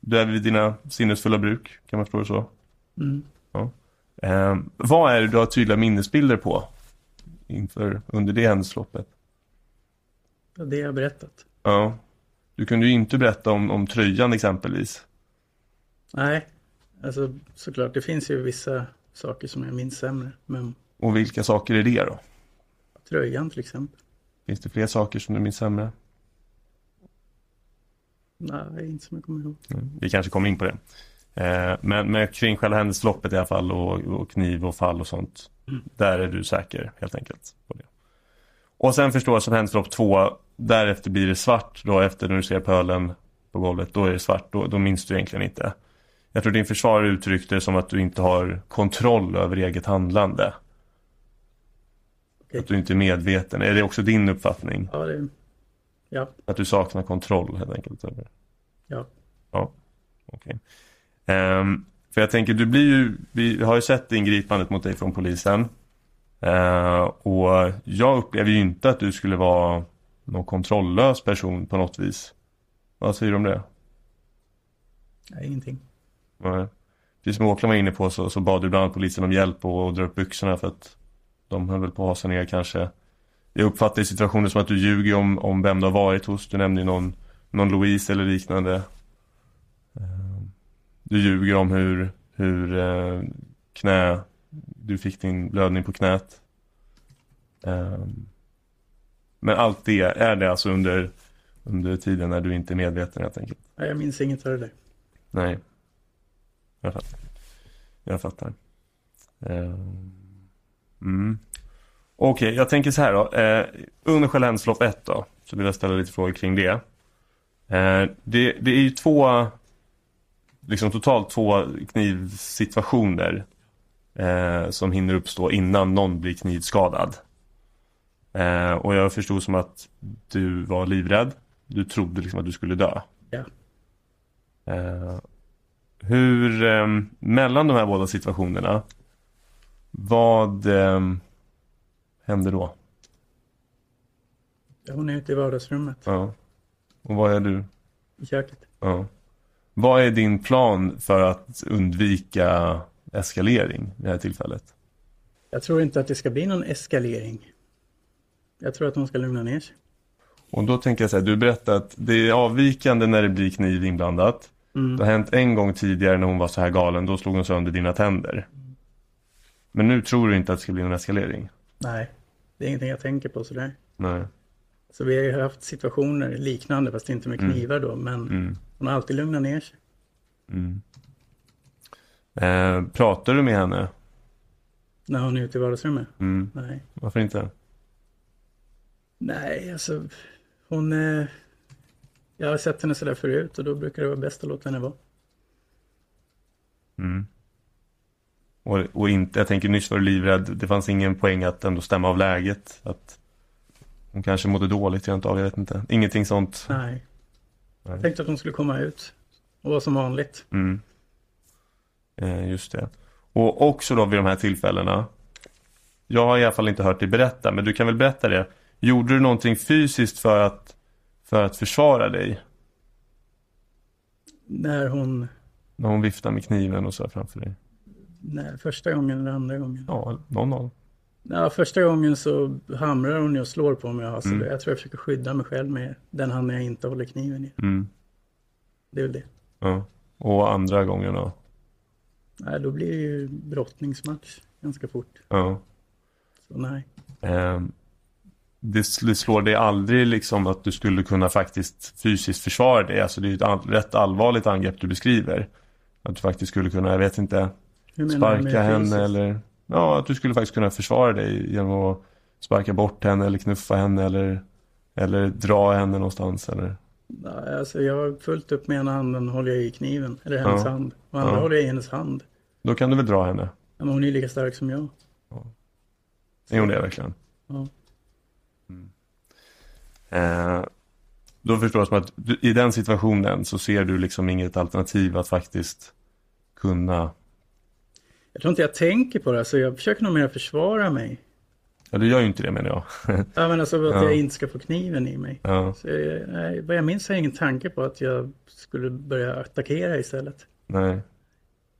Du är vid dina sinnesfulla bruk, kan man förstå det så. Mm. Ehm, vad är det du har tydliga minnesbilder på? Inför, under det händelseförloppet? Det är det jag berättat. Ja. Du kunde ju inte berätta om, om tröjan exempelvis. Nej, alltså såklart. Det finns ju vissa saker som jag minns sämre. Men Och vilka saker är det då? tröjan till exempel. Finns det fler saker som du minns sämre? Nej, inte som jag kommer ihåg. Mm, Vi kanske kommer in på det. Eh, men, men kring själva händelseförloppet i alla fall och, och kniv och fall och sånt. Där är du säker helt enkelt. På det. Och sen förstås som händelseförlopp två. Därefter blir det svart då efter när du ser pölen på golvet. Då är det svart. Då, då minns du egentligen inte. Jag tror din försvarare uttryckte det som att du inte har kontroll över eget handlande. Okej. Att du inte är medveten. Är det också din uppfattning? Ja, det, ja, Att du saknar kontroll helt enkelt? Ja. Ja, okej. Ehm, för jag tänker, du blir ju, vi har ju sett ingripandet mot dig från polisen. Ehm, och jag upplever ju inte att du skulle vara någon kontrolllös person på något vis. Vad säger du om det? Nej, ingenting. Nej. Precis som Åklagaren var inne på så, så bad du bland annat polisen om hjälp och, och dra upp byxorna för att de höll väl på att hasa ner kanske. Jag uppfattar situationen som att du ljuger om, om vem du har varit hos. Du nämnde någon, någon Louise eller liknande. Du ljuger om hur, hur eh, knä, du fick din blödning på knät. Ehm, Men allt det, är det alltså under, under tiden när du inte är medveten helt enkelt? Nej, jag minns inget av det där. Nej. Jag fattar. Jag fattar. Ehm, Mm. Okej, jag tänker så här då. Eh, under själva händelseförlopp 1 då. Så vill jag ställa lite frågor kring det. Eh, det. Det är ju två, liksom totalt två knivsituationer. Eh, som hinner uppstå innan någon blir knivskadad. Eh, och jag förstod som att du var livrädd. Du trodde liksom att du skulle dö. Ja. Eh, hur, eh, mellan de här båda situationerna, vad eh, hände då? Hon är ute i vardagsrummet, Ja. Och vad är du? i köket. Ja. Vad är din plan för att undvika eskalering vid det här tillfället? Jag tror inte att det ska bli någon eskalering. Jag tror att hon ska lugna ner sig. Och då tänker jag så här, du berättade att det är avvikande när det blir kniv inblandat. Mm. Det har hänt en gång tidigare när hon var så här galen, då slog hon sönder dina tänder. Men nu tror du inte att det ska bli någon eskalering? Nej, det är ingenting jag tänker på sådär. Nej. Så vi har ju haft situationer liknande, fast inte med knivar då, men Mm. Hon har alltid lugnat ner sig. Mm. Eh, pratar du med henne? När hon är ute i vardagsrummet. Mm. Nej. Varför inte? Nej, alltså hon... Eh, jag har sett henne sådär förut och då brukar det vara bäst att låta henne vara. Mm. Och, och inte, jag tänker nyss var du livrädd. Det fanns ingen poäng att ändå stämma av läget. Att hon kanske mådde dåligt rent av, jag vet inte. Ingenting sånt. Nej. Nej. Jag tänkte att hon skulle komma ut och vara som vanligt. Mm. Eh, just det. Och också då vid de här tillfällena. Jag har i alla fall inte hört dig berätta, men du kan väl berätta det. Gjorde du någonting fysiskt för att, för att försvara dig? När hon... När hon viftar med kniven och så framför dig? När, första gången eller andra gången? Ja, någon av dem. Ja, första gången så hamrar hon ju och slår på mig. Alltså, Mm. Jag tror jag försöker skydda mig själv med den handen jag inte håller kniven i. Mm. Det är väl det. Ja. Och andra gången då? Nej, då blir det ju brottningsmatch ganska fort. Ja. Så nej. Ehm, det sl- slår dig aldrig liksom att du skulle kunna faktiskt fysiskt försvara dig. Alltså det är ett all- rätt allvarligt angrepp du beskriver. Att du faktiskt skulle kunna, jag vet inte, sparka henne eller Ja, att du skulle faktiskt kunna försvara dig genom att sparka bort henne eller knuffa henne eller Eller dra henne någonstans eller Nej, alltså jag har fullt upp med ena handen håller jag i kniven, eller hennes Ja. hand. Och andra Ja. håller jag i hennes hand. Då kan du väl dra henne? Ja, Men hon är lika stark som jag. Är hon det verkligen? Ja. Eh, då förstår jag som att du, i den situationen så ser du liksom inget alternativ att faktiskt kunna Jag tror inte jag tänker på det, så jag försöker nog mer försvara mig. Ja, du gör ju inte det menar jag. [laughs] Ja, men alltså att Ja. jag inte ska få kniven i mig. ja, Så jag, nej, vad jag minns har jag ingen tanke på att jag skulle börja attackera istället. nej,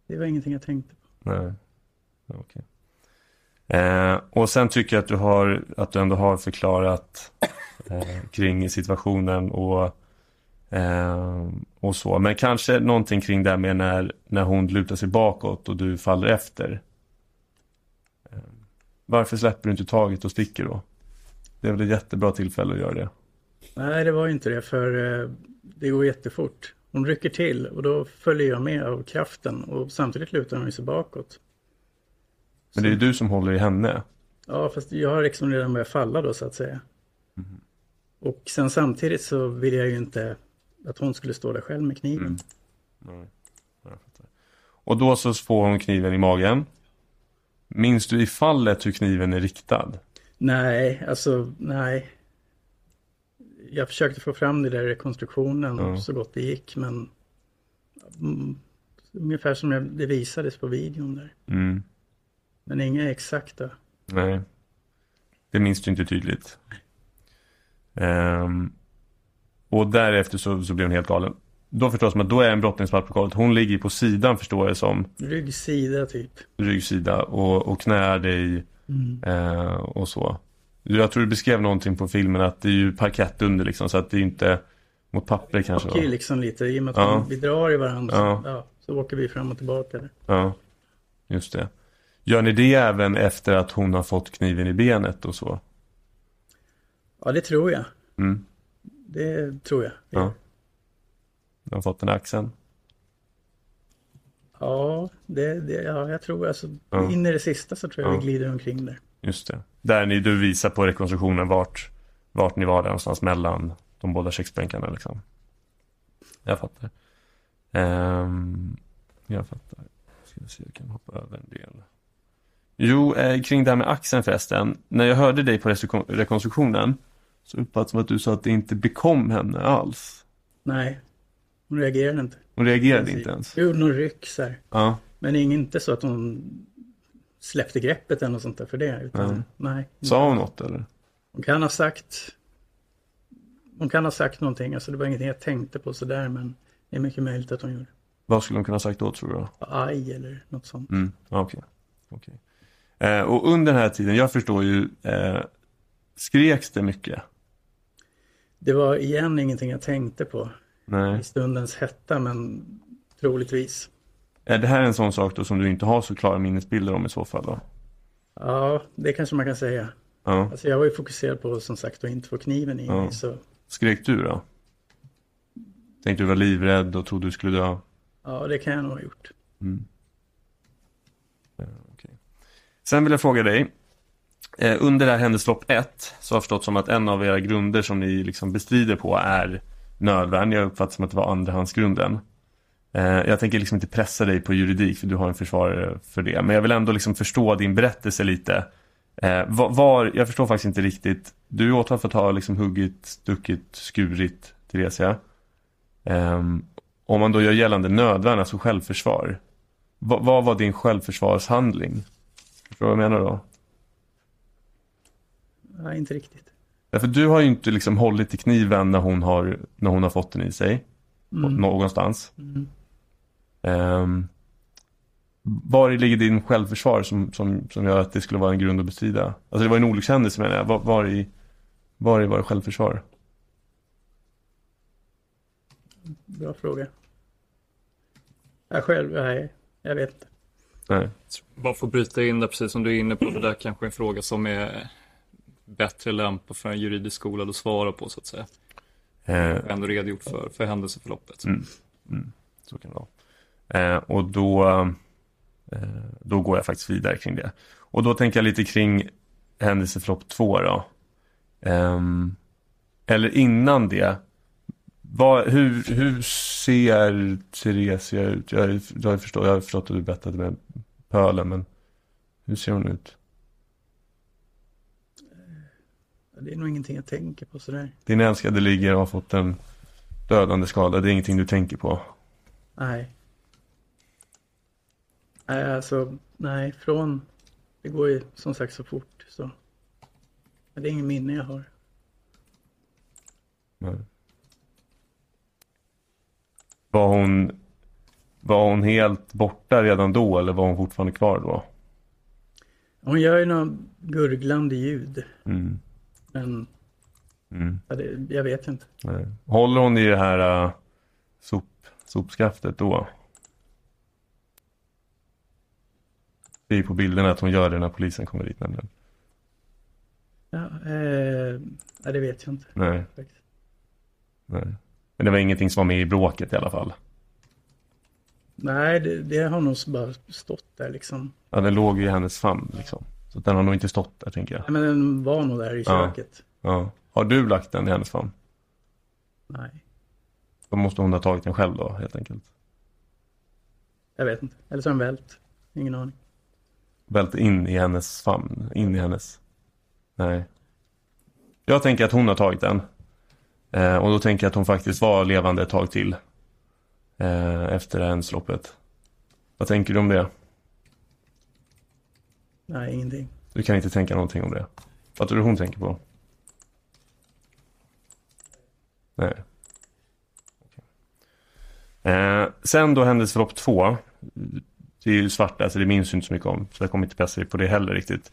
Det var ingenting jag tänkte på. nej. Okej. Eh, och sen tycker jag att du, har, att du ändå har förklarat eh, kring situationen och, eh, och så. Men kanske någonting kring det här med när, när hon lutar sig bakåt och du faller efter. Eh, varför släpper du inte taget och sticker då? Det är väl ett jättebra tillfälle att göra det. Nej, det var ju inte det, för eh, det går jättefort. hon rycker till och då följer jag med av kraften och samtidigt lutar hon sig bakåt. Men det är ju du som håller i henne. Ja, fast jag har liksom redan börjat falla då så att säga. Mhm. Och sen samtidigt så vill jag ju inte att hon skulle stå där själv med kniven. Mm. Och då så får hon kniven i magen. Minns du i fallet hur kniven är riktad? Nej, alltså nej. Jag försökte få fram det där i rekonstruktionen Ja. så gott det gick men mm, ungefär som jag, det visades på videon där. Mm. Men inga exakta. Nej. Det minns du inte tydligt. Ehm, och därefter så, så blev hon helt galen. Då förstås som att då är en brottningsprotokollet. Hon ligger på sidan förstår jag som. Ryggsida typ. Ryggsida och, och knär dig Mm. eh, och så. Jag tror du beskrev någonting på filmen att det är ju parkett under liksom så att det är inte mot papper kanske. åker liksom lite i och med att Ja. vi drar i varandra. Ja. Så, ja, så åker vi fram och tillbaka. Där. Ja, just det. Gör ni det även efter att hon har fått kniven i benet och så? Ja, det tror jag. Mm. Det tror jag. Ja. Du har fått den axeln? Ja, det, det, ja jag tror alltså. Ja. In i det sista så tror jag Ja. vi glider omkring där. Just det. Där ni, du visar på rekonstruktionen vart, vart ni var där någonstans mellan de båda köksbänkarna liksom. Jag fattar. Ehm, jag fattar. Ska se, jag kan hoppa över en del. Jo, eh, kring det här med axeln förresten. När jag hörde dig på rekonstru- rekonstruktionen så uppfattade det som att du sa att det inte bekom henne alls. Nej, hon reagerade inte. Hon reagerade inte ens. Jo, någon ryck så här. Ja, Men inte så att hon släppte greppet eller något sånt där för det. Utan, Nej. nej. sa hon något eller? Hon kan ha sagt Hon kan ha sagt någonting, alltså det var ingenting jag tänkte på sådär men det är mycket möjligt att hon gjorde. Vad skulle hon kunna ha sagt då tror du? Aj eller något sånt. Mm, ja, okej. okej. Eh, och under den här tiden, jag förstår ju, eh, skreks det mycket? Det var igen ingenting jag tänkte på Nej. i stundens hetta men troligtvis. Är det här en sån sak då som du inte har så klara minnesbilder om i så fall då? Ja, det kanske man kan säga. Ja. Alltså jag var ju fokuserad på som sagt att inte få kniven i Ja. mig så Skrek du då? Tänkte du var livrädd och trodde du skulle dö? ja, det kan jag nog ha gjort. Mm. Ja, okej. Sen vill jag fråga dig. Eh, under det här händelselopp 1 så har jag förstått som att en av era grunder som ni liksom bestrider på är nödvärn. Jag uppfattar som att det var andrahandsgrunden. Eh, jag tänker liksom inte pressa dig på juridik för du har en försvarare för det. Men jag vill ändå liksom förstå din berättelse lite. Eh, var, jag förstår faktiskt inte riktigt. Du är åtalad för att ha liksom huggit, stuckit, skurit Theresia. Eh, om man då gör gällande nödvärn, alltså självförsvar. Va, vad var din självförsvarshandling? Förstår du vad jag menar då? Nej, inte riktigt. Därför du har ju inte liksom hållit i kniven när hon har, när hon har fått den i sig. Mm. Någonstans. Mm. Um, var ligger din självförsvar som, som, som gör att det skulle vara en grund att bestrida? Alltså det var en olyckshändelse menar jag. Var, var, i, var i var det självförsvar? Bra fråga. Jag själv, nej, jag vet inte. Nej. Bara för att bryta in där, precis som du är inne på, det där kanske är en fråga som är bättre lämpad för en juridisk skola att svara på så att säga. Eh, ändå redogjort för, för händelseförloppet. Mm. Mm. Så kan det vara. Eh, och då, eh, då går jag faktiskt vidare kring det. Och då tänker jag lite kring händelseförlopp två då. Ehm, eller innan det. Vad, hur, hur ser Theresia ut? Jag, jag, har förstått, jag har förstått att du berättade med pölen, men hur ser hon ut? Det är nog ingenting jag tänker på sådär. Din älskade ligger och har fått en dödande skada. Det är ingenting du tänker på. Nej. Nej, alltså, nej, från, det går ju som sagt så fort så. Men det är ingen minne jag har. Nej. Var hon, var hon helt borta redan då eller var hon fortfarande kvar då? Hon gör ju något gurglande ljud. Mm. Men Mm. ja, det, jag vet inte. Nej. Håller hon i det här uh, sop, sopskaftet då? Det är på bilderna att hon gör det när polisen kommer dit nämligen. Ja, eh, ja, det vet jag inte. Nej, nej. Men det var ingenting som var med i bråket i alla fall. Nej, det, det har nog bara stått där liksom. Ja, den låg ju i hennes famn liksom. Så den har nog inte stått där tänker jag. Nej, men den var nog där i Ja. köket. Ja. Har du lagt den i hennes famn? Nej, Då måste hon ha tagit den själv då helt enkelt. jag vet inte. Eller så har den vält. Ingen aning. Vält in i hennes famn. In i hennes. Nej. Jag tänker att hon har tagit den. Eh, och då tänker jag att hon faktiskt var levande ett tag till. Eh, efter händelseförloppet. Vad tänker du om det? Nej, ingenting. Du kan inte tänka någonting om det. Vad tror du hon tänker på? Nej. Okej. Eh, sen då händelseförlopp två. Det är ju svart där så det minns ju inte så mycket om. Så jag kommer inte pressa dig på det heller riktigt.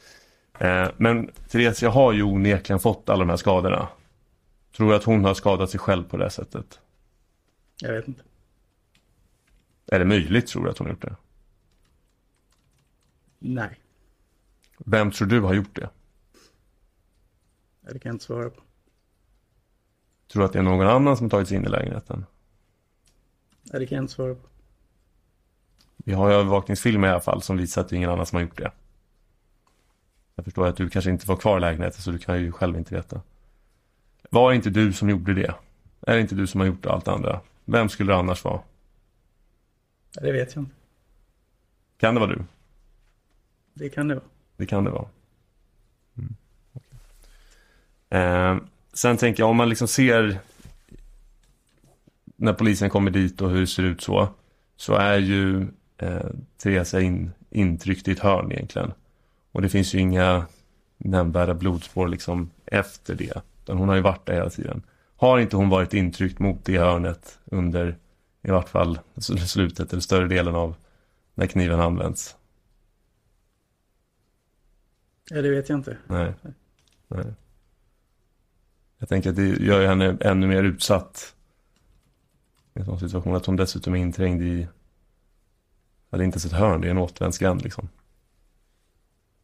Eh, men Theresia har ju onekligen fått alla de här skadorna. Tror du att hon har skadat sig själv på det sättet? Jag vet inte. Är det möjligt tror du att hon har gjort det? Nej, Vem tror du har gjort det? det kan jag inte svara på. Tror du att det är någon annan som tagit sig in i lägenheten? Nej, det kan jag inte svara på. Vi har ju övervakningsfilmer i alla fall som visar att det är ingen annan som har gjort det. Jag förstår att du kanske inte var kvar i lägenheten så du kan ju själv inte veta. Var det inte du som gjorde det? Är det inte du som har gjort allt det andra? Vem skulle det annars vara? Det vet jag inte. Kan det vara du? Det kan det vara. Det kan det vara. Mm. Okay. Eh, sen tänker jag om man liksom ser när polisen kommer dit och hur det ser ut så. Så är ju eh, Teresa in, intryckt i ett hörn egentligen. Och det finns ju inga nämnvärda blodspår liksom efter det. Utan hon har ju varit där hela tiden. Har inte hon varit intryckt mot det hörnet under i vart fall alltså slutet eller större delen av när kniven används? Ja, det vet jag inte. Nej. Nej. Jag tänker att det gör henne ännu mer utsatt. I en sån situation att hon dessutom är inträngd i, ja, det är inte ens ett hörn, det är en återvändsgränd liksom.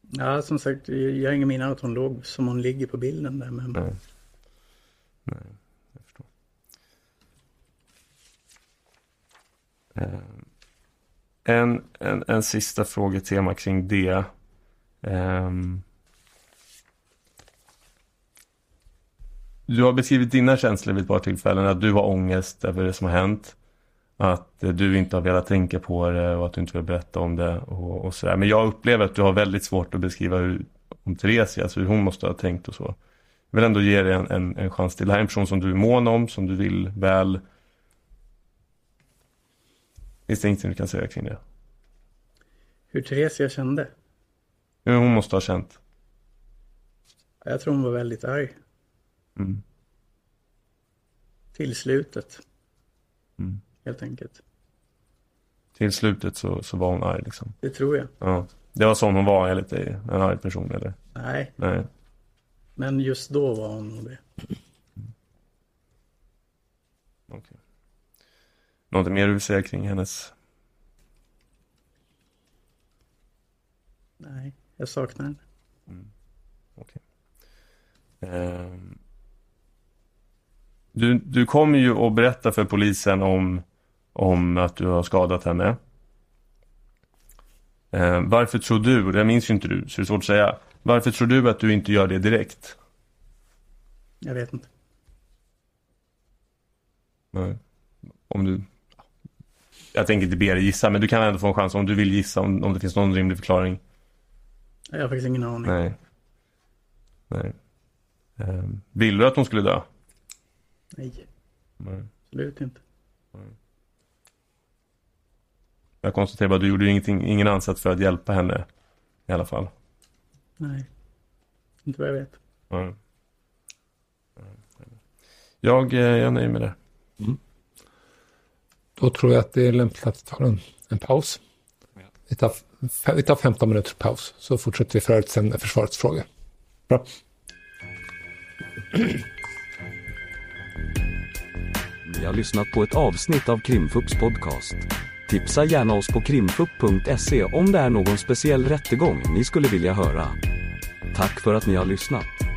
Ja, som sagt, jag har ingen minne att hon låg som hon ligger på bilden där. Men Nej. Nej, jag förstår. Eh, En, en, en sista frågetema kring det. Ehm. Du har beskrivit dina känslor vid ett par tillfällen, att du har ångest över det som har hänt. Att eh, du inte har velat tänka på det och att du inte vill berätta om det och, och sådär. Men jag upplever att du har väldigt svårt att beskriva hur, om Theresia, alltså hur hon måste ha tänkt och så. Jag vill ändå ge dig en, en, en chans till. Det här är en person som du är mån om, som du vill väl. Finns det ingenting du kan säga kring det? hur Theresia kände? Hon måste ha känt. Jag tror hon var väldigt arg. Mm. Till slutet. Mm. Helt enkelt. Till slutet så, så var hon arg liksom. Det tror jag. Ja. Det var sån hon var enligt dig, en arg person eller? Nej, Nej. men just då var hon nog det. Okej. Något mer du vill säga kring hennes? Nej, jag saknar henne. Okej. Ehm. Du, du kommer ju att berätta för polisen om, om att du har skadat henne. Ehm, varför tror du, och det minns ju inte du så det är svårt att säga. Varför tror du att du inte gör det direkt? Jag vet inte. Nej. Om du... Jag tänker inte be dig gissa, men du kan ändå få en chans om du vill gissa om, om det finns någon rimlig förklaring. Jag har faktiskt ingen aning. Nej. Nej. Ehm, vill du att hon skulle dö? Nej, Nej. absolut inte. Jag konstaterar bara, du gjorde ju ingenting, ingen ansats för att hjälpa henne. I alla fall. Nej, inte vad jag vet. Nej. Jag, eh, jag nöjer med det. Då tror jag att det är lämpligt att ta en, en paus. Ja. Vi, tar, vi tar 15 minuters paus så fortsätter vi förut sen med försvarets frågor. Bra. Ni har lyssnat på ett avsnitt av Krimfupps podcast. Tipsa gärna oss på krimfupp.se om det är någon speciell rättegång ni skulle vilja höra. Tack för att ni har lyssnat.